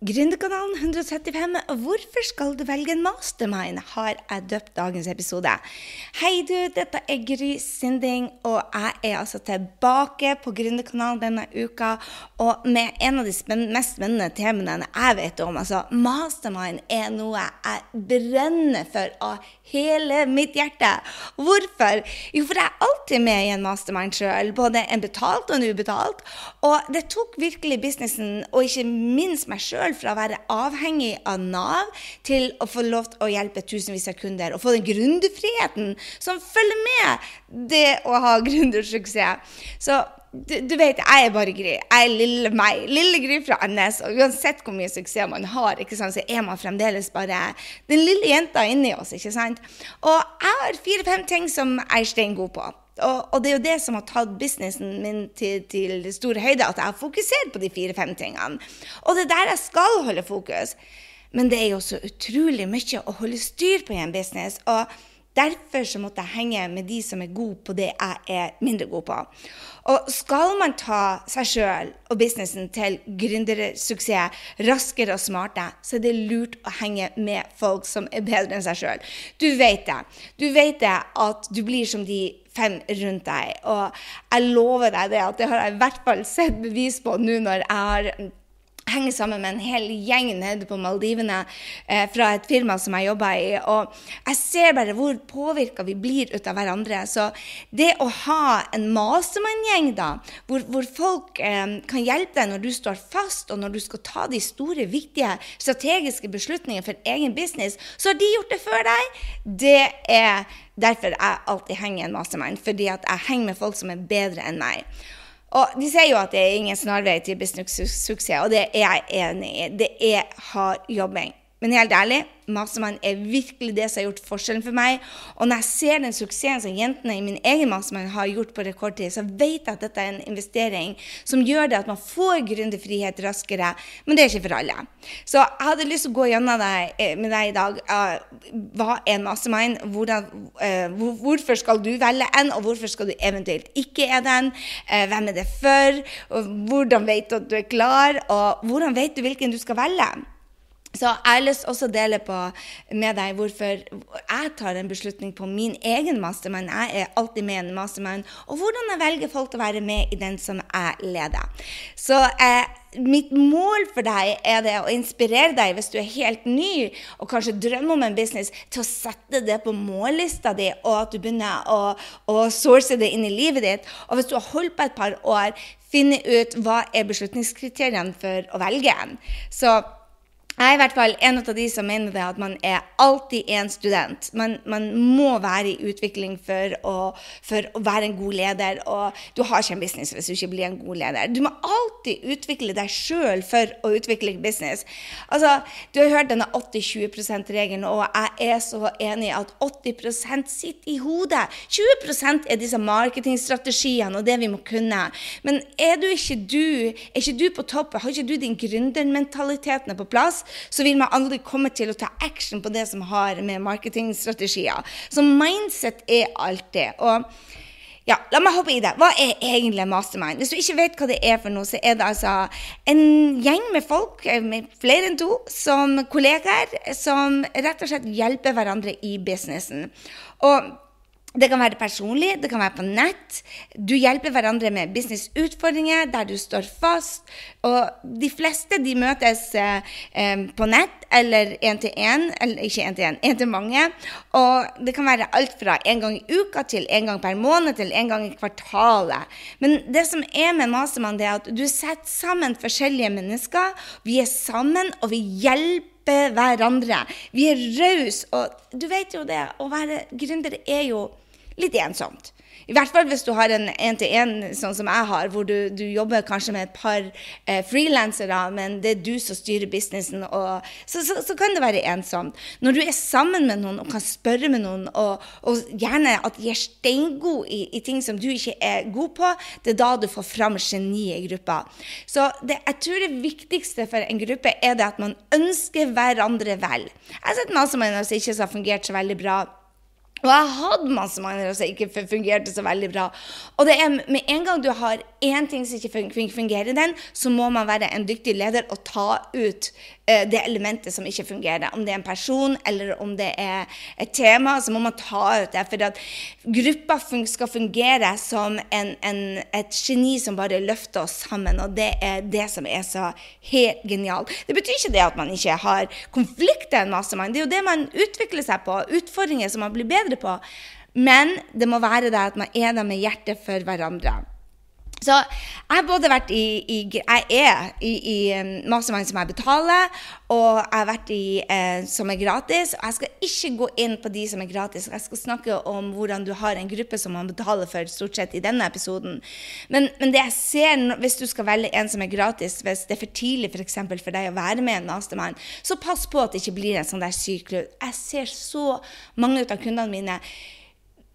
Gründerkanalen 135. Hvorfor skal du velge en mastermind? har jeg døpt dagens episode. Hei, du. Dette er Gry Sinding, og jeg er altså tilbake på Gründerkanalen denne uka. Og med en av de mest spennende temaene jeg vet om. Altså, mastermind er noe jeg brenner for av hele mitt hjerte. Hvorfor? Jo, for jeg er alltid med i en mastermind sjøl. Både en betalt og en ubetalt. Og det tok virkelig businessen, og ikke minst meg sjøl, fra å være avhengig av Nav til å få lov til å hjelpe tusenvis av kunder. Og få den gründerfriheten som følger med det å ha gründersuksess. Så du, du, vet, jeg er bare Gry. Jeg er lille meg. Lille Gry fra Andes. Og uansett hvor mye suksess man har, sant, så er man fremdeles bare den lille jenta inni oss. ikke sant? Og jeg har fire-fem ting som jeg er steingod på. Og, og, det er jo det som har tatt businessen min til, til store høyder, at jeg har fokusert på de fire-fem tingene. Og det er der jeg skal holde fokus. Men det er jo så utrolig mye å holde styr på i en business. og Derfor så måtte jeg henge med de som er gode på det jeg er mindre god på. Og skal man ta seg sjøl og businessen til gründersuksess raskere og smarte, så er det lurt å henge med folk som er bedre enn seg sjøl. Du vet det. Du vet det at du blir som de fem rundt deg. Og jeg lover deg det at det har jeg i hvert fall sett bevis på nå når jeg har henger sammen med en hel gjeng nede på Maldivene eh, fra et firma som jeg jobber i. Og jeg ser bare hvor påvirka vi blir ut av hverandre. Så det å ha en mastermind-gjeng, da, hvor, hvor folk eh, kan hjelpe deg når du står fast, og når du skal ta de store, viktige strategiske beslutningene for egen business, så har de gjort det før deg. Det er derfor jeg alltid henger en mastermind, fordi at jeg henger med folk som er bedre enn meg. Og De sier jo at det er ingen snarvei til business-suksess, og det er jeg enig i. Det er hard jobbing. Men helt ærlig, Mastermind er virkelig det som har gjort forskjellen for meg. Og når jeg ser den suksessen som jentene i min egen Mastermind har gjort på rekordtid, så vet jeg at dette er en investering som gjør det at man får gründerfrihet raskere. Men det er ikke for alle. Så jeg hadde lyst til å gå gjennom det eh, med deg i dag. Uh, hva er en Mastermind? Hvordan, uh, hvorfor skal du velge en, og hvorfor skal du eventuelt ikke er den? Hvem er det for? hvordan vet du at du er klar? Og hvordan vet du hvilken du skal velge? Så jeg har lyst også å dele med deg hvorfor jeg tar en beslutning på min egen mastermind. Jeg er alltid med i en mastermind. Og hvordan jeg velger folk til å være med i den som jeg leder. Så eh, mitt mål for deg er det å inspirere deg hvis du er helt ny og kanskje drømmer om en business, til å sette det på mållista di, og at du begynner å, å source det inn i livet ditt. Og hvis du har holdt på et par år, finne ut hva er beslutningskriteriene for å velge en. Så jeg er i hvert fall en av de som mener det at man er alltid en student. Man, man må være i utvikling for å, for å, være en god leder. Og du har ikke en business hvis du ikke blir en god leder. Du må alltid utvikle deg sjøl for å utvikle business. Altså, Du har hørt denne 80-20 %-regelen, og jeg er så enig i at 80% sitter i hodet. 20% er disse marketingstrategiene og det vi må kunne. Men er du ikke du, er ikke du på toppen, har ikke du din gründermentalitet på plass, så vil man aldri komme til å ta action på det som har med marketingstrategier. Så mindset er alltid. Og ja, la meg hoppe i det. Hva er egentlig mastermind? Hvis du ikke vet hva det er for noe, så er det altså en gjeng med folk, eh, med flere enn to, som kollegaer, som rett og slett hjelper hverandre i businessen. Og det kan være personlig, det kan være på nett. Du hjelper hverandre med businessutfordringer der du står fast. Og de fleste de møtes eh, på nett eller én til én, eller ikke én til én, én til mange. Og det kan være alt fra en gang i uka til en gang per måned til en gang i kvartalet. Men det som er med Mastermann, det er at du setter sammen forskjellige mennesker. Vi er sammen, og vi hjelper hverandre. Vi er rause. Og du vet jo det, å være gründer er jo litt ensomt. I hvert fall hvis du har en én-til-én sånn som jeg har, hvor du, du, jobber kanskje med et par eh, frilansere, men det er du som styrer businessen, og, så, så, så, kan det være ensomt. Når du er sammen med noen og kan spørre med noen, og, og gjerne at de er steingode i, i, ting som du ikke er god på, det er da du får fram geniet i gruppa. Så det, jeg tror det viktigste for en gruppe er det at man ønsker hverandre vel. Jeg har sett med som ikke har fungert så veldig bra Og jeg hadde masse mangler som ikke fungerte så veldig bra. Og det er med en gang du har én ting som ikke fungerer i den, så må man være en dyktig leder og ta ut det elementet som ikke fungerer. Om det er en person eller om det er et tema, så må man ta ut det. For at gruppa skal fungere som en, en, et geni som bare løfter oss sammen. Og det er det som er så helt genialt. Det betyr ikke det at man ikke har konflikter en masse. Det er jo det man utvikler seg på. Utfordringer som man blir bedre på. Men det må være det at man er der med hjertet for hverandre. Så jeg har både vært i, i Jeg er i, i um, Mastermind som jeg betaler, og jeg har vært i eh, som er gratis. Og jeg skal ikke gå inn på de som er gratis. Jeg skal snakke om hvordan du har en gruppe som man betaler for, stort sett i denne episoden. Men, men det jeg ser, hvis du skal velge en som er gratis, hvis det er for tidlig for, for deg å være med i en mastermind, så pass på at det ikke blir en sånn der syklus. Jeg ser så mange av kundene mine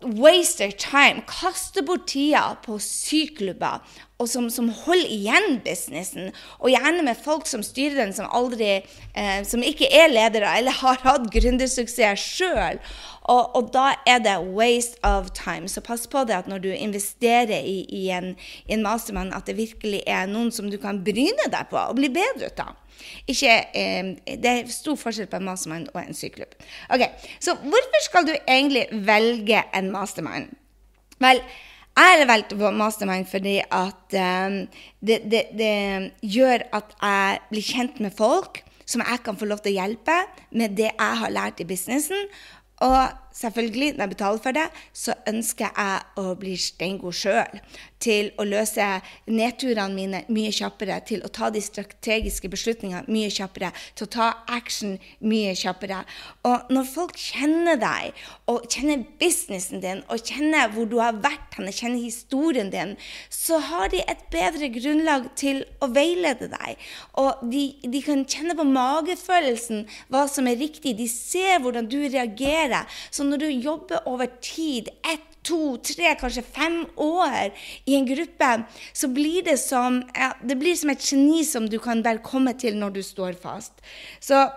waste their time, kaste bort tida på syklubber, og som, som, holder igjen businessen. Og gjerne med folk som styrer den, som, aldri, eh, som ikke er ledere eller har hatt gründersuksess sjøl. Og, og, da er det waste of time. Så pass på det at når du investerer i, i, en, i en mastermann, at det virkelig er noen som du kan bryne deg på og bli bedre ut av. Ikke, eh, det er stor forskjell på en mastermind og en syklubb. Ok, Så hvorfor skal du egentlig velge en mastermind? Vel, jeg har valgt mastermind fordi at um, det, det, det, gjør at jeg blir kjent med folk som jeg kan få lov til å hjelpe med det jeg har lært i businessen. Og selvfølgelig, når jeg betaler for det, så ønsker jeg å bli steingod sjøl. Til å løse nedturene mine mye kjappere, til å ta de strategiske beslutningene mye kjappere, til å ta action mye kjappere. Og når folk kjenner deg, og kjenner businessen din, og kjenner hvor du har vært hen, kjenner historien din, så har de et bedre grunnlag til å veilede deg. Og de, de kan kjenne på magefølelsen hva som er riktig. De ser hvordan du reagerer. Så når du jobber over tid, ett, to, tre, kanskje fem år i en gruppe, så blir det som, ja, det blir som et geni som du kan bare komme til når du står fast. Så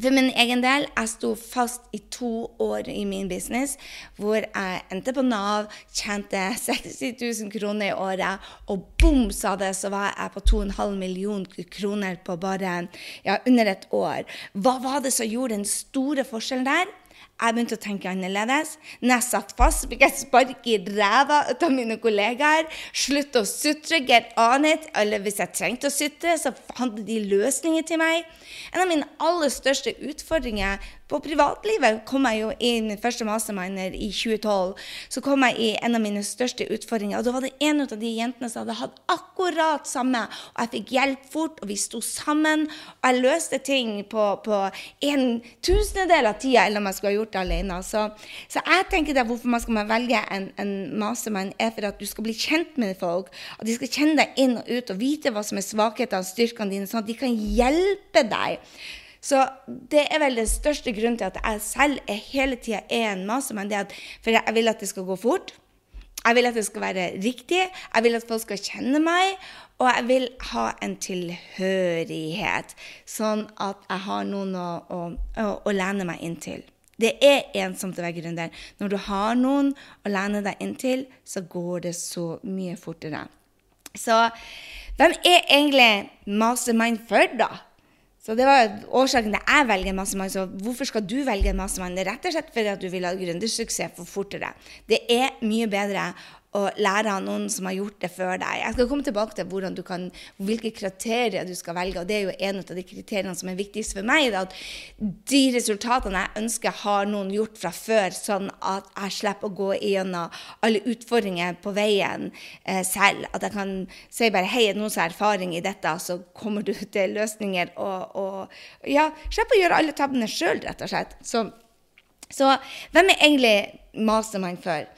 for min egen del, jeg sto fast i to år i min business, hvor jeg endte på Nav, tjente 60 000 kroner i året, og bom, sa det, så var jeg på 2,5 millioner kroner på bare ja, under et år. Hva var det som gjorde den store forskjellen der? Jeg begynte å tenke annerledes. Når jeg satt fast, fikk jeg spark i ræva av mine kollegaer. Slutt å sutre, get on it. Eller hvis jeg trengte å sutre, så fant de løsninger til meg. En av mine aller største utfordringer på privatlivet kom jeg jo i min første masterminder i 2012. Så kom jeg i en av mine største utfordringer. Og da var det en av de jentene som hadde hatt akkurat samme. Og jeg fikk hjelp fort, og vi sto sammen. Og jeg løste ting på, på en tusendedel av tida enn om jeg skulle ha gjort det alene. Så, så jeg tenker det hvorfor man skal velge en, en mastermind, er for at du skal bli kjent med folk. At de skal kjenne deg inn og ut og vite hva som er svakhetene og styrkene dine, sånn at de kan hjelpe deg. Så det er vel den største grunnen til at jeg selv er hele tida er en mastermann. For jeg vil at det skal gå fort. Jeg vil at det skal være riktig. Jeg vil at folk skal kjenne meg. Og jeg vil ha en tilhørighet, sånn at jeg har noen å, å, å, å lene meg inn til. Det er ensomt å være gründer. Når du har noen å lene deg inn til, så går det så mye fortere. Så hvem er egentlig mastermind for, da? Så det var årsaken til jeg velger en mastermind. Så hvorfor skal du velge en mastermind? Det er rett og slett fordi at du vil ha gründersuksess for fortere. Det er mye bedre og lære av noen som har gjort det før deg. Jeg skal komme tilbake til kan, hvilke kriterier du skal velge. og Det er jo en av de kriteriene som er viktigst for meg. at De resultatene jeg ønsker, har noen gjort fra før, sånn at jeg slipper å gå gjennom alle utfordringer på veien eh, selv. At jeg kan si bare hei, noen som har erfaring i dette, så kommer du til løsninger. Og, og ja, slipper å gjøre alle tabbene sjøl, rett og slett. Så, så hvem er egentlig mastermind for?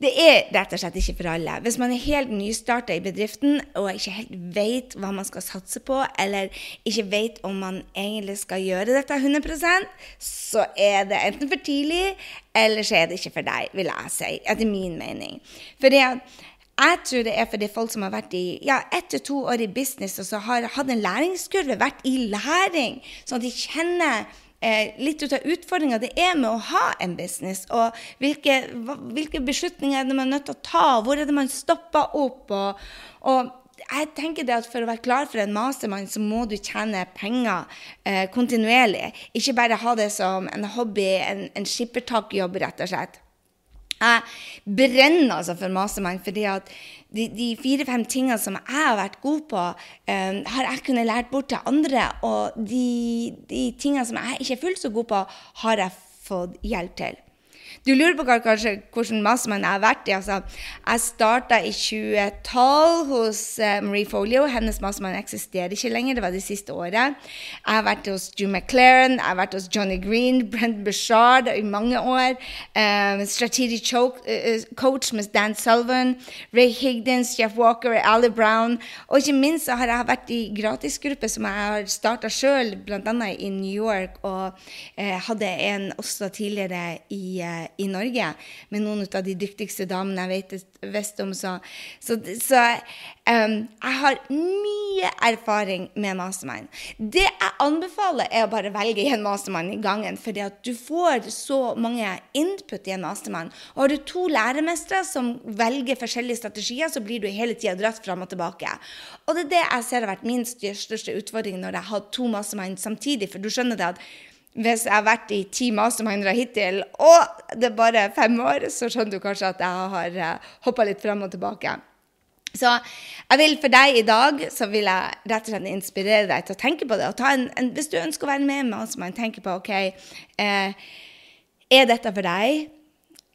Det er rett og slett ikke for alle. Hvis man er helt nystarta i bedriften og ikke helt vet hva man skal satse på, eller ikke vet om man egentlig skal gjøre dette 100% så er det enten for tidlig, eller så er det ikke for deg, vil jeg si, etter min mening. For jeg tror det er fordi folk som har vært i ja, ett til to år i business og så har hatt en læringskurve, vært i læring, sånn at de kjenner eh, litt ut av utfordringa det er med å ha en business, og hvilke, hvilke beslutninger er det man er nødt til å ta, hvor er det man stopper opp? og, og jeg tenker det at For å være klar for en mastermind, så må du tjene penger eh, kontinuerlig. Ikke bare ha det som en hobby, en, en skippertakjobb, rett og slett. Jeg brenner altså for mastermind, fordi at de, de fire-fem tingene som jeg har vært god på, um, har jeg kunnet lært bort til andre. Og de, de tingene som jeg ikke er fullt så god på, har jeg fått hjelp til. Du lurer på kanskje hvilken mastermind jeg har vært i. Altså, jeg starta i 2012 hos uh, Marie Folio. Hennes mastermind eksisterer ikke lenger. Det var det siste året. Jeg har vært hos Drew McLaren, jeg har vært hos Johnny Green, Brent Bashard i mange år. Um, strategic uh, coach med Dan Sullivan, Ray Higdens, Jeff Walker, Ali Brown. Og ikke minst har jeg vært i gratisgruppe som jeg har starta sjøl, bl.a. i New York, og uh, hadde en også tidligere i i Norge med noen av de dyktigste damene jeg vet visst om. Så, så, så um, jeg har mye erfaring med mastermind. Det jeg anbefaler, er å bare velge en mastermind i gangen. fordi du får så mange input i en mastermind. Og har du to læremestere som velger forskjellige strategier, så blir du hele tida dratt fram og tilbake. Og det er det jeg ser har vært min største utfordring når jeg har to mastermind samtidig. For du skjønner det at hvis jeg har vært i ti masterminder hittil, og det er bare fem år, så skjønner du kanskje at jeg har eh, hoppa litt fram og tilbake. Så jeg vil for deg i dag så vil jeg rett og slett inspirere deg til å tenke på det. En, en, hvis du ønsker å være med med mastermind, tenke på OK, eh, er dette for deg?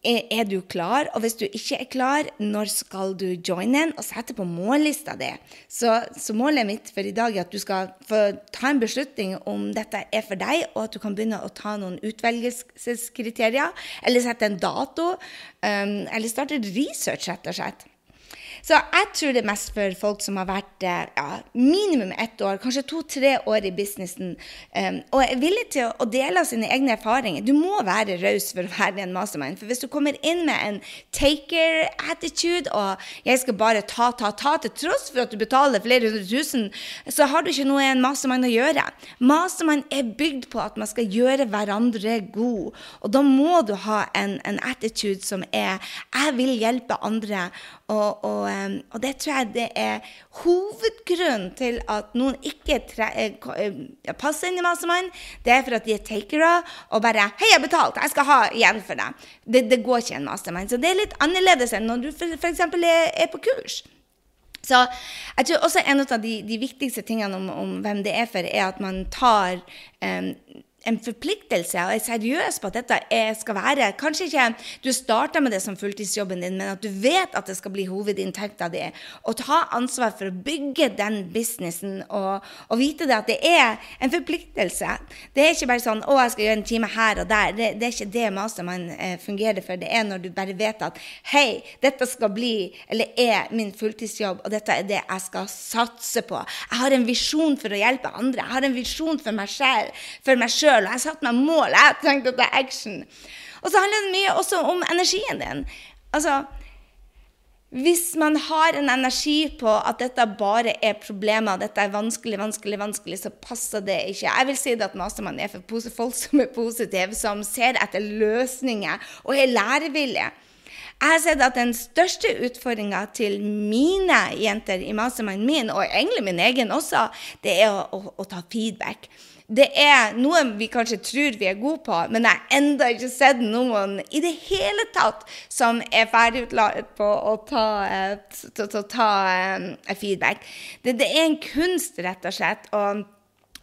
Er, du klar? Og hvis du ikke er klar, når skal du joine en? Og sette på mållista di. Så, så, målet mitt for i dag er at du skal få ta en beslutning om dette er for deg, og at du kan begynne å ta noen utvelgelseskriterier, eller sette en dato, um, eller starte research, rett og slett. Så jeg tror det er mest for folk som har vært eh, ja, minimum ett år, kanskje to-tre år i businessen, um, og er villig til å dele av sine egne erfaringer. Du må være raus for å være en mastermind. For hvis du kommer inn med en taker-attitude og 'jeg skal bare ta, ta, ta', til tross for at du betaler flere hundre tusen, så har du ikke noe i en mastermind å gjøre. Mastermind er bygd på at man skal gjøre hverandre god. Og da må du ha en, en attitude som er 'jeg vil hjelpe andre'. Og, og, og, det tror jeg det er hovedgrunnen til at noen ikke tre, uh, passer inn i Mastermind. Det er for at de er takere og bare 'Hei, jeg har betalt, jeg skal ha igjen for deg.' Det, det går ikke en Mastermind. Så det er litt annerledes enn når du f.eks. Er, er på kurs. Så jeg tror også en av de, de viktigste tingene om, om, hvem det er for, er at man tar um, en forpliktelse og er seriøs på at dette skal være Kanskje ikke du starter med det som fulltidsjobben din, men at du vet at det skal bli hovedinntekta di. Og ta ansvar for å bygge den businessen og, og, vite det at det er en forpliktelse. Det er ikke bare sånn 'Å, jeg skal gjøre en time her og der'. Det, det er ikke det mastermind eh, fungerer for. Det er når du bare vet at 'Hei, dette skal bli, eller er min fulltidsjobb, og dette er det jeg skal satse på'. Jeg har en visjon for å hjelpe andre. Jeg har en visjon for meg selv, for meg sjøl sjøl. Jeg satte meg mål. Jeg trengte det er action. Og så handler det mye også om energien din. Altså, hvis man har en energi på at dette bare er problemer, dette er vanskelig, vanskelig, vanskelig, så passer det ikke. Jeg vil si det at Mastermann er for folk som er positive, som ser etter løsninger og er lærevillige. Jeg har sett at den største utfordringa til mine jenter i mastermind min, og egentlig min egen også, det er å, å, å ta feedback. Det er noe vi kanskje tror vi er gode på, men jeg har ennå ikke sett noen i det hele tatt som er ferdigutlært på å ta, til, til å ta um, feedback. Det, det, er en kunst, rett og slett. og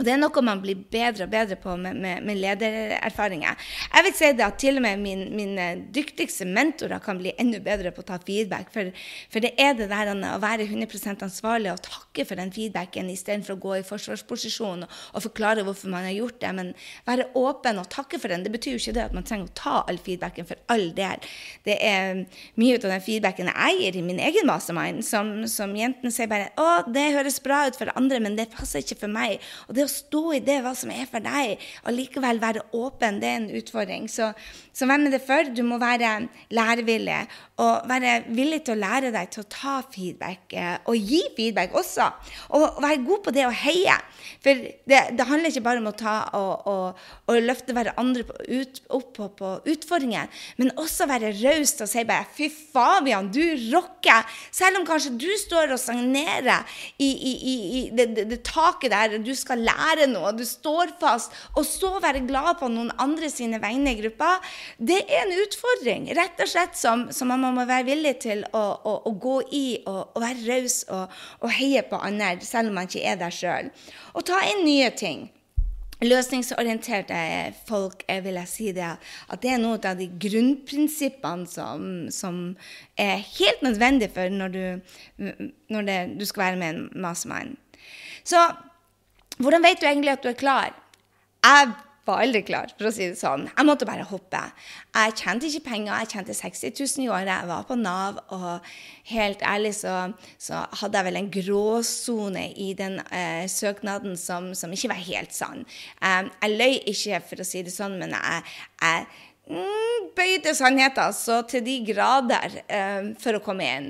og det er noe man blir bedre og bedre på med, med, med ledererfaringer. Jeg vil si det at til og med min, mine dyktigste mentorer kan bli enda bedre på å ta feedback. For, for det er det der å være 100% ansvarlig og takke for den feedbacken istedenfor å gå i forsvarsposisjon og, og, forklare hvorfor man har gjort det. Men være åpen og takke for den. Det betyr jo ikke det at man trenger å ta all feedbacken for all del. Det er mye av den feedbacken jeg gir i min egen mastermind, som, som jentene sier bare 'Å, det høres bra ut for andre, men det passer ikke for meg'. Og det å stå i det, hva som er for deg, og likevel være åpen, det er en utfordring. Så, så hvem er det for? Du må være lærevillig og være villig til å lære deg til å ta feedback eh, og gi feedback også. Og være god på det å heie. For det, det handler ikke bare om å ta og, og, og løfte hverandre ut, opp på, på, utfordringer, men også være raus og si bare 'fy Fabian, du rocker'. Selv om kanskje du står og stagnerer i, i, i, i det, det, det, taket der, du skal lære noe, du står fast, og så være glad på noen andre sine vegne i gruppa, det er en utfordring. Rett og slett som, som man må være villig til å, å, å gå i og, være raus og, og heie på andre, selv om man ikke er der sjøl. Og ta inn nye ting løsningsorienterte folk vil jeg si det, at det er noe av de grunnprinsippene som, som er helt nødvendig for når du, når det, du skal være med en mastermind. Så hvordan vet du egentlig at du er klar? Jeg var aldri klar, for å si det sånn. Jeg måtte bare hoppe. Jeg tjente ikke penger, jeg tjente 60 000 i året. Jeg var på Nav, og helt ærlig så, så hadde jeg vel en gråsone i den eh, søknaden som, som, ikke var helt sann. Eh, jeg løy ikke, for å si det sånn, men jeg, jeg mm, bøyde sannheten så til de grader eh, for å komme inn.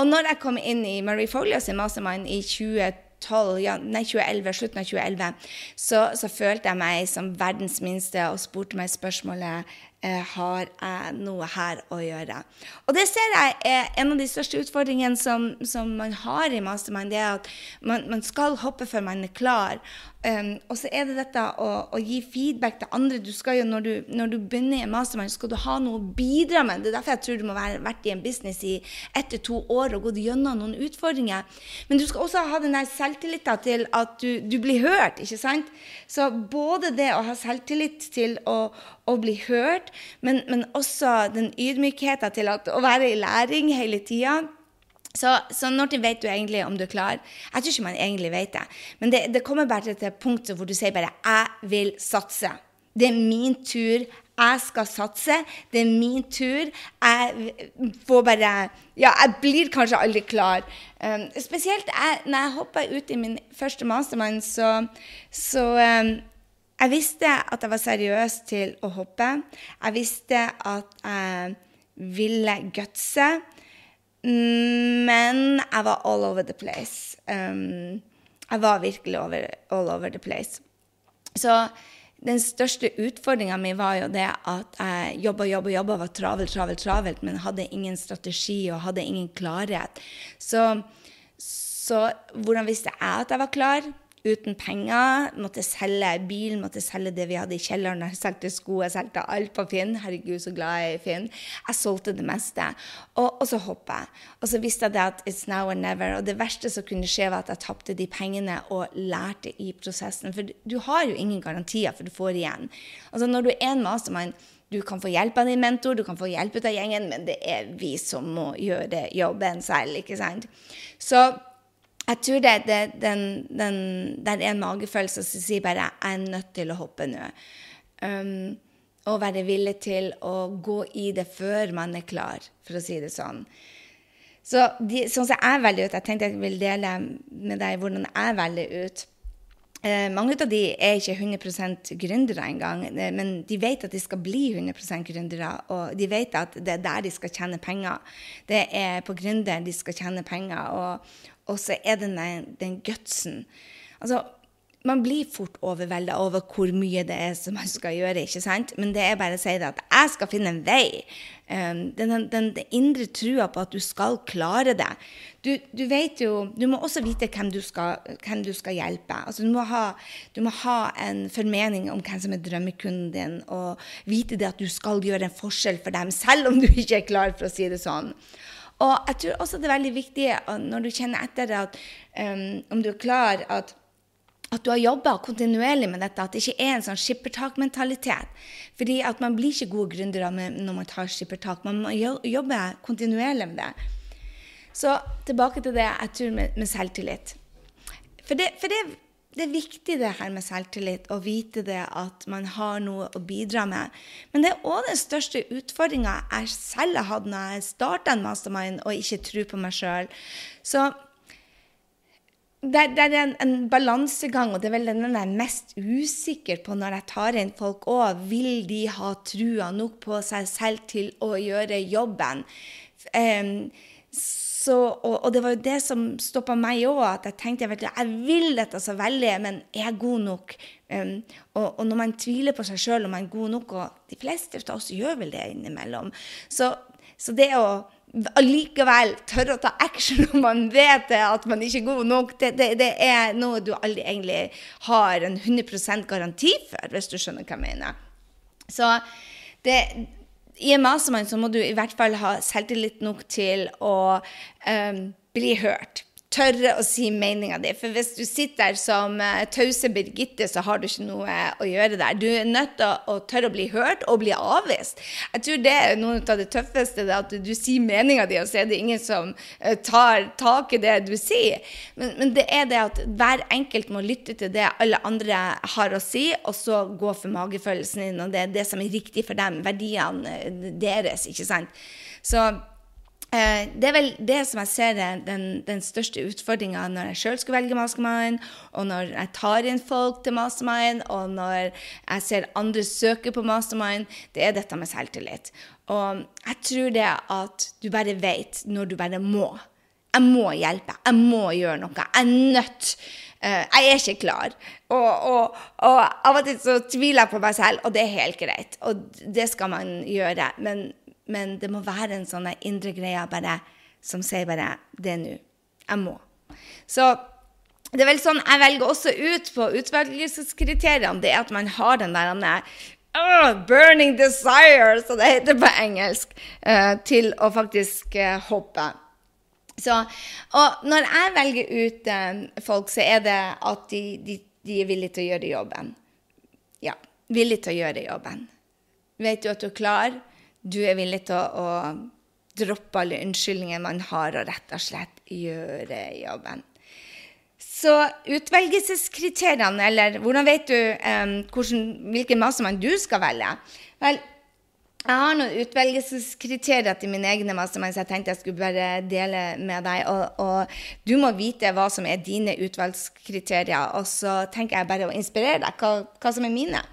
Og når jeg kom inn i Marie Folios mastermind i 2012, 12, ja, nei, 2011, slutten av 2011, så, så, følte jeg meg som verdens minste og spurte meg spørsmålet eh, har jeg noe her å gjøre. Og det ser jeg er en av de største utfordringene som, som man har i Mastermind. det er at man, man skal hoppe før man er klar. Um, og så er det dette å, å, gi feedback til andre. Du skal jo, når du, når du begynner i en mastermind, skal du ha noe å bidra med. Det er derfor jeg tror du må være vært i en business i ett til to år og gått gjennom noen utfordringer. Men du skal også ha den der selvtilliten til at du, du, blir hørt. ikke sant? Så både det å ha selvtillit til å, å bli hørt, men, men også den ydmykheten til at, å være i læring hele tida. Så, så, når vet du egentlig om du er klar? Jeg tror ikke man egentlig vet det. Men det, det kommer bare til et punkt hvor du sier bare 'jeg vil satse'. Det er min tur. Jeg skal satse. Det er min tur. Jeg får bare Ja, jeg blir kanskje aldri klar. Um, spesielt jeg, når jeg hoppa ut i min første mastermind, så, så um, Jeg visste at jeg var seriøs til å hoppe. Jeg visste at jeg ville gutse. Men jeg var all over the place. Um, jeg var virkelig over, all over the place. Så den største utfordringa mi var jo det at jeg jobba, jobba, jobba, var travelt, travelt, travelt, men hadde ingen strategi og hadde ingen klarhet. Så, så hvordan visste jeg at jeg var klar? Uten penger. Måtte selge bilen, måtte selge det vi hadde i kjelleren. Jeg solgte sko, jeg solgte alt på Finn. Herregud, så glad jeg er i Finn. Jeg solgte det meste. Og, og så hoppa jeg. Og så visste jeg at it's now or never. Og det verste som kunne skje, var at jeg tapte de pengene og lærte i prosessen. For du har jo ingen garantier for du får igjen. Altså Når du er en mastermind, du kan få hjelp av din mentor, du kan få hjelp av gjengen, men det er vi som må gjøre jobben selv. ikke sant? Så jeg tror det, det, den, den, det er en magefølelse som sier bare 'jeg er nødt til å hoppe nå'. Um, og være villig til å gå i det før man er klar, for å si det sånn. Så de, sånn som jeg velger ut Jeg tenkte jeg ville dele med deg hvordan jeg velger ut. Eh, mange av de er ikke 100% gründere engang, eh, men de vet at de skal bli 100% gründere. Og de vet at det er der de skal tjene penger. Det er på gründer de skal tjene penger. Og, og så er det den, den gutsen. Altså, man blir fort overvelda over hvor mye det er som man skal gjøre. ikke sant? Men det er bare å si det at jeg skal finne en vei. Um, den, den, den, indre trua på at du skal klare det. Du, du, vet jo, du må også vite hvem du skal, hvem du skal hjelpe. Altså, du, må ha, du, må ha, en formening om hvem som er drømmekunden din, og vite det at du skal gjøre en forskjell for dem, selv om du ikke er klar, for å si det sånn. Og jeg tror også det er veldig viktig når du kjenner etter at um, om du er klar, at, at du har jobba kontinuerlig med dette, at det ikke er en sånn skippertakmentalitet. Fordi at man blir ikke gode gründere når man tar skippertak. Man må jobbe kontinuerlig med det. Så tilbake til det jeg tror med, med selvtillit. For det, for det det er viktig det her med selvtillit, å vite det at man har noe å bidra med. Men det er òg den største utfordringa jeg selv har hatt når jeg starta en mastermind og ikke tror på meg sjøl. Så det, det er en, en, balansegang, og det er vel den jeg er mest usikker på når jeg tar inn folk òg. Vil de ha trua nok på seg selv til å gjøre jobben? Um, så, og, og, det var jo det som stoppa meg òg, at jeg tenkte jeg, vil dette så veldig, men er jeg god nok? Um, og, og, når man tviler på seg sjøl om man er god nok, og de fleste av oss gjør vel det innimellom, så, så det å allikevel tørre å ta action når man vet at man ikke er god nok, det, det, det er noe du aldri egentlig har en 100% garanti for, hvis du skjønner hva jeg mener. Så det, i en mastermind så må du i hvert fall ha selvtillit nok til å um, bli hørt tørre å si meninga di. For hvis du sitter der som uh, tause Birgitte, så har du ikke noe å gjøre der. Du er nødt til å, å tørre å bli hørt og bli avvist. Jeg tror det er noe av det tøffeste, det at du, sier meninga di, og så er det ingen som uh, tar tak i det du sier. Men, men, det er det at hver enkelt må lytte til det alle andre har å si, og så gå for magefølelsen din, og det er det som er riktig for dem. Verdiene deres, ikke sant. Så Eh, det er vel det som jeg ser er den, den største utfordringa når jeg sjøl skal velge mastermind, og når jeg tar inn folk til mastermind, og når jeg ser andre søke på mastermind. Det er dette med selvtillit. Og jeg tror det at du bare vet når du bare må. Jeg må hjelpe. Jeg må gjøre noe. Jeg er nødt. Uh, jeg er ikke klar. Og, og, og, av og til så tviler jeg på meg selv, og det er helt greit. Og det skal man gjøre. Men men det må være en sånn indre greie bare, som sier bare Det er nå. Jeg må. Så det er vel sånn jeg velger også ut på utvelgelseskriteriene, det er at man har den der uh, burning desire, som det heter på engelsk, uh, til å faktisk uh, hoppe. Så, og når jeg velger ut folk, så er det at de, de, de er villige til å gjøre jobben. Ja, villige til å gjøre jobben. Vet du at du er klar? Du er villig til å, å droppe alle unnskyldninger man har, og rett og slett gjøre jobben. Så utvelgelseskriteriene, eller hvordan vet du um, hvordan, hvilken mastermann du skal velge? Vel, jeg har noen utvelgelseskriterier til mine egne mastermind, så jeg tenkte jeg skulle bare dele med deg. Og, og, du må vite hva som er dine utvalgskriterier, og så tenker jeg bare å inspirere deg hva, hva som er mine.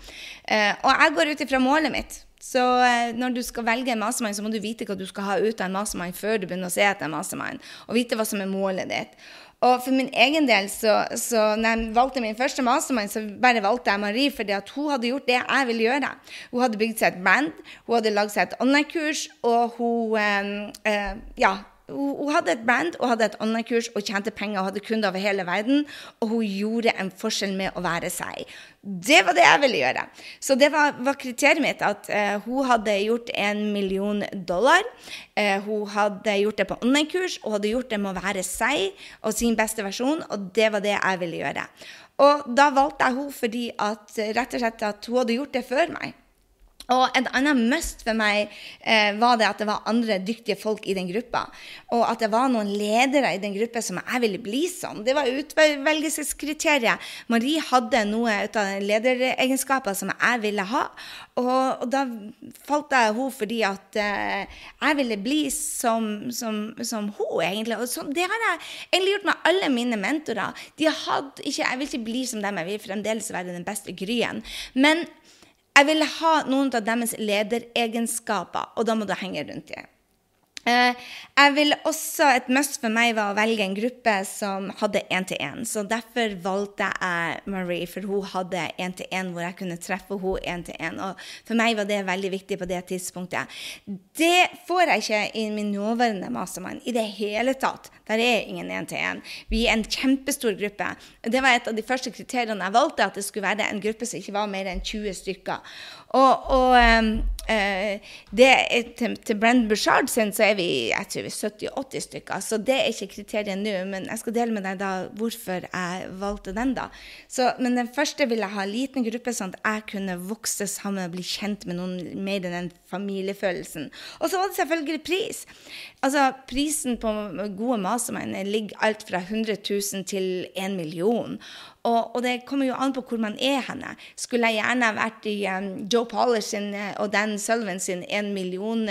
Uh, og jeg går ut ifra målet mitt. Så eh, når du skal velge en mastermind, så må du vite hva du skal ha ut av en mastermind før du begynner å se etter en mastermind, og vite hva som er målet ditt. Og for min egen del, så, så når jeg valgte min første mastermind, så bare valgte jeg Marie fordi at hun hadde gjort det jeg ville gjøre. Hun hadde bygd seg et brand, hun hadde lagd seg et online-kurs, og hun eh, eh, Ja hun, hadde et brand og hadde et online-kurs og tjente penger og hadde kunder over hele verden. Og hun gjorde en forskjell med å være seg. Det var det jeg ville gjøre. Så det var, var kriteriet mitt. At uh, hun hadde gjort en million dollar. Uh, hun hadde gjort det på online-kurs og hadde gjort det med å være seg og sin beste versjon. Og det var det jeg ville gjøre. Og da valgte jeg henne fordi at, rett og slett at hun hadde gjort det før meg. Og et annet must for meg eh, var det at det var andre dyktige folk i den gruppa. Og at det var noen ledere i den gruppa som jeg ville bli som. Det var utvelgelseskriteriet. Marie hadde noe ut av lederegenskaper som jeg ville ha. Og, og da falt jeg henne fordi at eh, jeg ville bli som, som, som hun, egentlig. Og så, det har jeg egentlig gjort med alle mine mentorer. De hadde ikke, jeg vil ikke bli som dem, jeg vil fremdeles være den beste Gryen. Men jeg ville ha noen av deres lederegenskaper, og da må du henge rundt dem. Eh, jeg vil også, Et must for meg var å velge en gruppe som hadde én-til-én. Så derfor valgte jeg Marie, for hun hadde én-til-én hvor jeg kunne treffe henne én-til-én. Og for meg var det veldig viktig på det tidspunktet. Det får jeg ikke i min nåværende mastermind i det hele tatt. Der er ingen én-til-én. Vi er en kjempestor gruppe. Det var et av de første kriteriene jeg valgte, at det skulle være en gruppe som ikke var mer enn 20 stykker. Og, og uh, det, til, til Brendan Bushard sin så er vi jeg tror vi 70-80 stykker, så det er ikke kriteriet nå. Men jeg skal dele med deg da hvorfor jeg valgte den. da. Så, men den første ville jeg ha en liten gruppe, sånn at jeg kunne vokse sammen og bli kjent med noen mer enn den familiefølelsen. Og så var det selvfølgelig pris. Altså, Prisen på gode mastermind ligger alt fra 100 000 til 1 million. Og, og, det kommer jo an på hvor man er henne. Skulle jeg gjerne vært i um, Joe Polish eh, og Dan Sullivan sin 1 million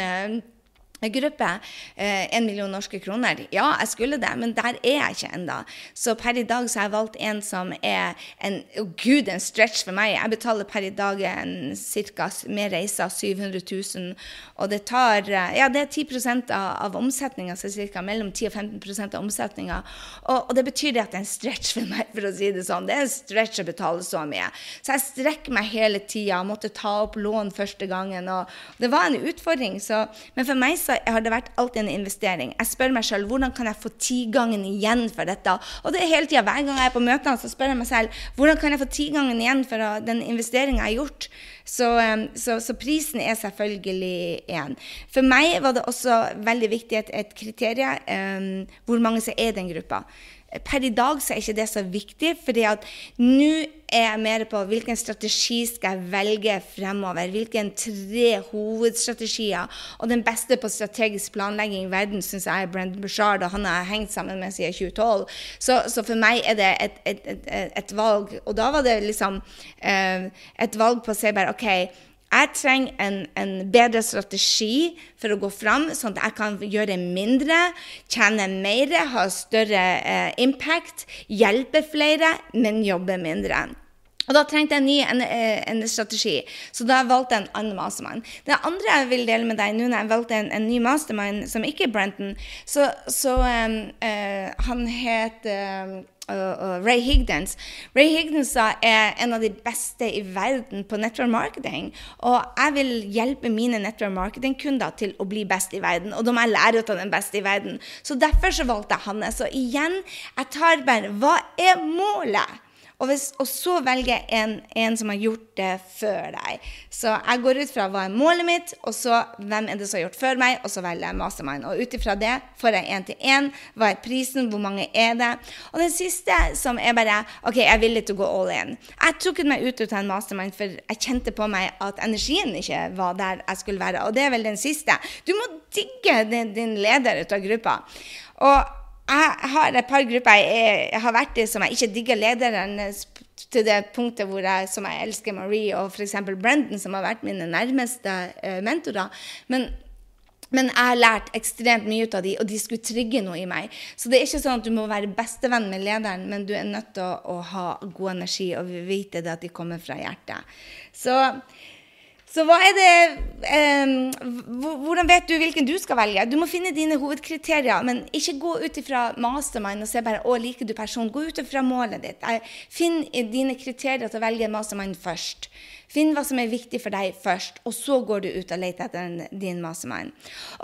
gruppe, eh, en million norske kroner. Ja, jeg skulle det, men der er jeg ikke ennå. Så per i dag så har jeg valgt en som er en oh gud, en stretch for meg. Jeg betaler per i dag en cirka med reiser 700 000, og det tar eh, Ja, det er 10 av, av omsetninga, så ca. mellom 10 og 15% av omsetninga. Og, og, det betyr det at det er en stretch for meg, for å si det sånn. Det er en stretch å betale så mye. Så jeg strekker meg hele tida, måtte ta opp lån første gangen, og det var en utfordring. Så, men for meg så har det vært alltid en investering. Jeg spør meg selv hvordan kan jeg få tigangen igjen for dette. Og det er hele tida, hver gang jeg er på møtene, så spør jeg meg selv hvordan kan jeg få tigangen igjen for den investeringa jeg har gjort. Så, så, så, prisen er selvfølgelig én. For meg var det også veldig viktig et, et kriterium um, hvor mange som er i den gruppa per i dag så er ikke det så viktig, fordi at nå er jeg mer på hvilken strategi skal jeg velge fremover. Hvilke tre hovedstrategier. Og den beste på strategisk planlegging i verden syns jeg er Brendan Bushard, og han har hengt sammen med siden 2012. Så, så, for meg er det et, et, et, et, valg. Og da var det liksom eh, et valg på å si bare OK jeg trenger en, en, bedre strategi for å gå fram, sånn at jeg kan gjøre mindre, tjene mer, ha større eh, impact, hjelpe flere, men jobbe mindre. Og Da trengte jeg en ny en, eh, en strategi, så da valgte jeg en annen mastermind. Det andre jeg vil dele med deg nå når jeg valgte en, en ny mastermind som ikke er Brenton, så, så um, uh, han het uh, Ray Higdens. Ray Higdens er en av de beste i verden på network marketing. Og jeg vil hjelpe mine network marketing-kunder til å bli best i verden. Og da må jeg lære av den beste i verden. Så derfor så valgte jeg Hanne. Så igjen, jeg tar bare Hva er målet? Og, hvis, og, så velger jeg en, en, som har gjort det før deg. Så jeg går ut fra hva er målet mitt, og så hvem er det som har gjort før meg, og så velger jeg mastermind. Og ut ifra det får jeg én til én. Hva er prisen, hvor mange er det? Og den siste som er bare OK, jeg er villig til å gå all in. Jeg tok meg ut av en mastermind, for jeg kjente på meg at energien ikke var der jeg skulle være. Og det er vel den siste. Du må digge din, din leder ut av gruppa. Og jeg har et par grupper jeg, har vært i som jeg ikke digger lederen til det punktet hvor jeg, som jeg elsker Marie og f.eks. Brendan, som har vært mine nærmeste uh, mentorer. Men, men, jeg har lært ekstremt mye ut av de, og de skulle trigge noe i meg. Så det er ikke sånn at du må være bestevenn med lederen, men du er nødt til å, å ha god energi og vite det at de kommer fra hjertet. Så så hva er det eh, Hvordan vet du hvilken du skal velge? Du må finne dine hovedkriterier, men ikke gå ut ifra mastermind og se bare å, liker du personen. Gå ut ifra målet ditt. Finn dine kriterier til å velge mastermind først. Finn hva som er viktig for deg først, og så går du ut og leter etter din mastermind.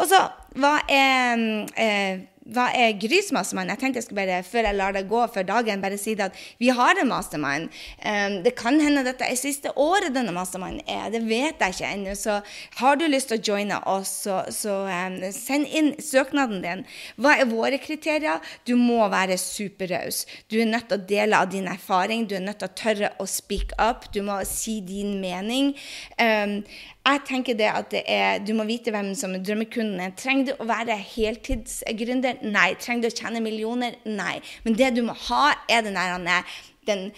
Og så, hva er eh, hva er Grys mastermind? Jeg tenkte jeg skulle bare, før jeg lar det gå for dagen, bare si det at vi har en mastermind. Um, det kan hende dette er siste året denne mastermind er. Det vet jeg ikke ennå. Så har du lyst til å joine oss, så, så um, send inn søknaden din. Hva er våre kriterier? Du må være superraus. Du er nødt til å dele av din erfaring. Du er nødt til å tørre å speak up. Du må si din mening. Um, jeg tenker det at det er, Du må vite hvem som er drømmekunden er. Trenger du å være heltidsgründer? Nei. Trenger du å tjene millioner? Nei. Men det du må ha, er den der den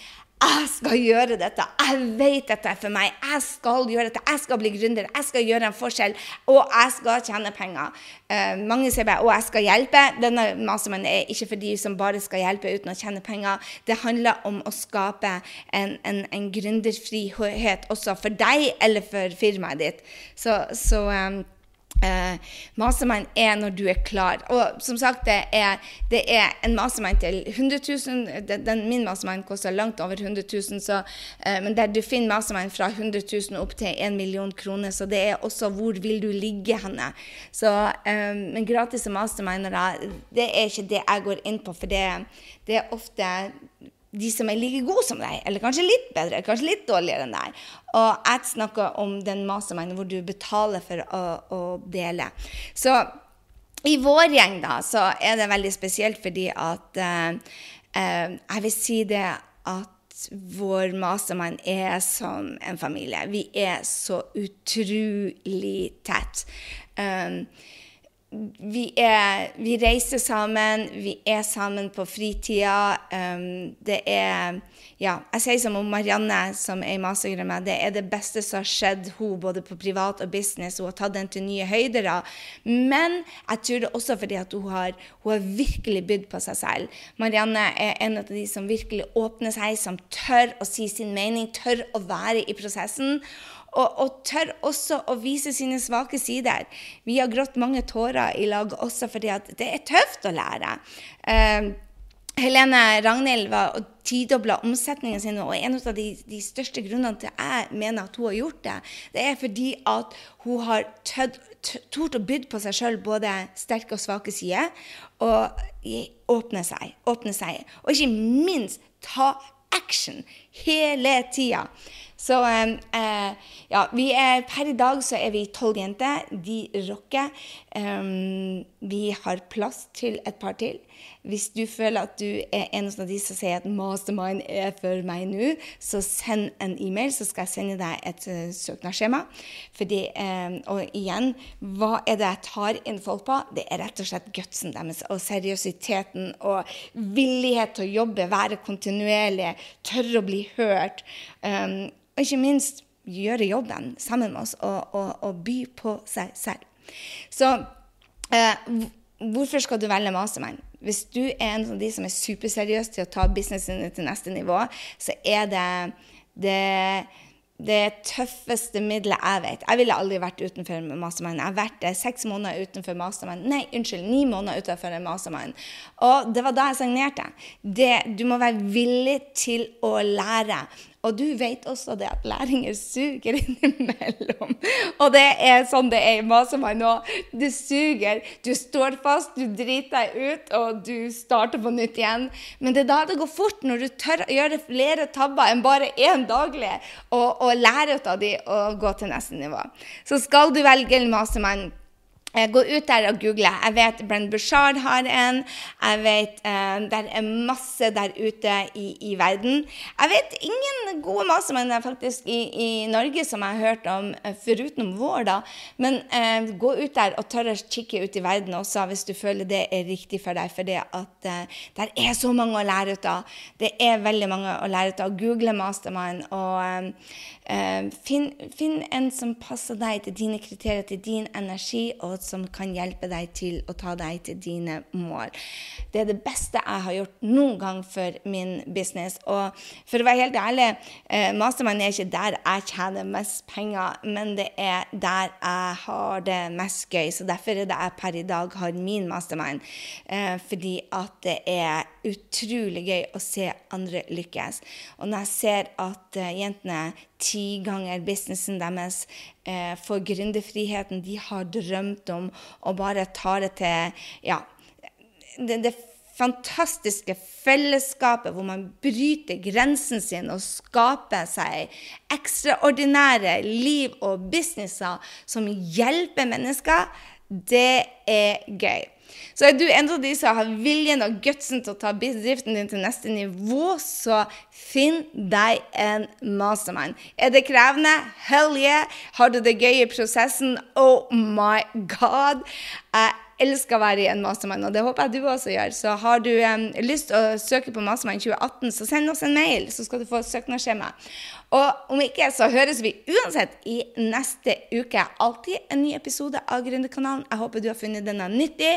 jeg skal gjøre dette. Jeg vet dette er for meg. Jeg skal gjøre dette. Jeg skal bli gründer. Jeg skal gjøre en forskjell. Og jeg skal tjene penger. Eh, mange sier bare 'Å, jeg skal hjelpe'. Denne mastermannen er ikke for de som bare skal hjelpe uten å tjene penger. Det handler om å skape en, en, en gründerfrihet også for deg eller for firmaet ditt. Så, så um, Uh, mastermind er når du er klar. Og som sagt, det er, det er en mastermind til 100 000. Den, den, min mastermind koster langt over 100 000, så, eh, men der du finner mastermind fra 100 000 opp til 1 million kroner. Så det er også hvor vil du ligge henne. Så, eh, men gratis mastermindere, det er ikke det jeg går inn på, for det, det er ofte de som er like gode som deg, eller kanskje litt bedre, kanskje litt dårligere enn deg. Og jeg snakker om den masterminden hvor du betaler for å, å, dele. Så i vår gjeng da, så er det veldig spesielt fordi at uh, uh, Jeg vil si det at vår mastermind er som en familie. Vi er så utrolig tett. Um, vi, er, vi, reiser sammen, vi er sammen på fritida. Um, det er Ja, jeg sier som om Marianne, som er i mastergrad med, det er det beste som har skjedd hun både på privat og business. Hun har tatt den til nye høyder. Men jeg tror det også fordi at hun har, hun har virkelig bydd på seg selv. Marianne er en av de som virkelig åpner seg, som tør å si sin mening, tør å være i prosessen. Og, og, tør også å vise sine svake sider. Vi har grått mange tårer i lag også fordi det er tøft å lære. Uh, Helene Ragnhild var tidobla omsetningen sin, og en av de, de, største grunnene til jeg mener at hun har gjort det, det er fordi at hun har tort å bydd på seg sjøl både sterke og svake sider, og åpne seg, åpne seg. Og ikke minst ta action hele tida. Så eh, ja, vi er, per i dag så er vi tolv jenter. De rocker. Um, vi har plass til et par til. Hvis du føler at du er en av de som sier at mastermind er for meg nå, så send en e-mail, så skal jeg sende deg et uh, søknadsskjema. Fordi, um, og igjen, hva er det jeg tar inn folk på? Det er rett og slett gutsen deres og seriøsiteten og villighet til å jobbe, være kontinuerlig, tørre å bli hørt. Um, og ikke minst gjøre jobben sammen med oss og, og, og by på seg selv. Så eh, hvorfor skal du velge Mastermind? Hvis du er en av de som er superseriøs til å ta businessen til neste nivå, så er det det, det tøffeste middelet jeg vet. Jeg ville aldri vært utenfor Mastermind. Jeg har vært seks måneder utenfor Mastermind. Nei, unnskyld, ni måneder utenfor Mastermind. Og det var da jeg signerte. Det, du må være villig til å lære. Og du vet også det at læringer suger innimellom. Og det er sånn det er i Masemann nå. Det suger. Du står fast, du driter deg ut, og du starter på nytt igjen. Men det er da det går fort, når du tør å gjøre flere tabber enn bare én daglig, og, og lære ut av de og gå til neste nivå. Så skal du velge en Masemann Gå ut der og google. Jeg vet Brenn Bushard har en. Jeg vet eh, Det er masse der ute i, i, verden. Jeg vet ingen gode mastermenn faktisk i, i, Norge som jeg har hørt om, uh, foruten vår, da. Men eh, gå ut der og tørre å kikke ut i verden også hvis du føler det er riktig for deg. For det at der er så mange å lære ut av. Det er veldig mange å lære ut av. Google Mastermind og finn, finn en som passer deg til dine kriterier, til din energi. og som kan hjelpe deg til å ta deg til dine mål. Det er det beste jeg har gjort noen gang for min business. Og for å være helt ærlig, eh, Mastermind er ikke der jeg tjener mest penger, men det er der jeg har det mest gøy. Så derfor er det jeg per i dag har min mastermind. Eh, fordi at det er utrolig gøy å se andre lykkes. Og når jeg ser at uh, jentene ti ganger businessen deres eh, får gründerfriheten de har drømt om, og bare tar det til ja, det, det fantastiske fellesskapet hvor man bryter grensen sin og skaper seg ekstraordinære liv og businesser som hjelper mennesker, det er gøy. Så er du en av de som har viljen og gutsen til å ta bedriften din til neste nivå, så finn deg en mastermind. Er det krevende? Hell yeah! Har du det gøy i prosessen? Oh my god! Jeg elsker å være i en mastermind, og det håper jeg du også gjør. Så har du um, lyst til å søke på Mastermind 2018, så send oss en mail, så skal du få søknadsskjema. Og om ikke, så høres vi uansett i neste uke. Alltid en ny episode av Gründerkanalen. Jeg håper du har funnet denne nyttig.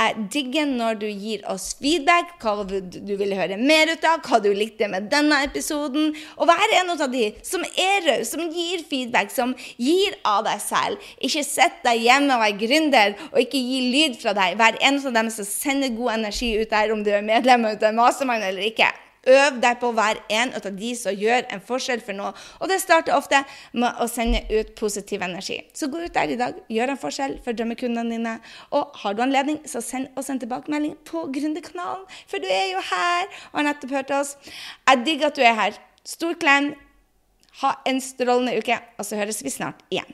Jeg digger når du gir oss feedback, hva du, vil høre mer ut av, hva du likte med denne episoden. Og vær en av de som er raus, som gir feedback, som gir av deg selv. Ikke sett deg hjemme og vær gründer, og ikke gi lyd fra deg. Vær en av dem som sender god energi ut der, om du er medlem av Mastermind eller ikke. Øv deg på være en av de som gjør en forskjell for noe. Og det starter ofte med å sende ut positiv energi. Så gå ut der i dag, gjør en forskjell for drømmekundene dine. Og har du anledning, så send oss en tilbakemelding på Gründerkanalen, for du er jo her og har nettopp hørt oss. Jeg digger at du er her. Stor klem. Ha en strålende uke, og så høres vi snart igjen.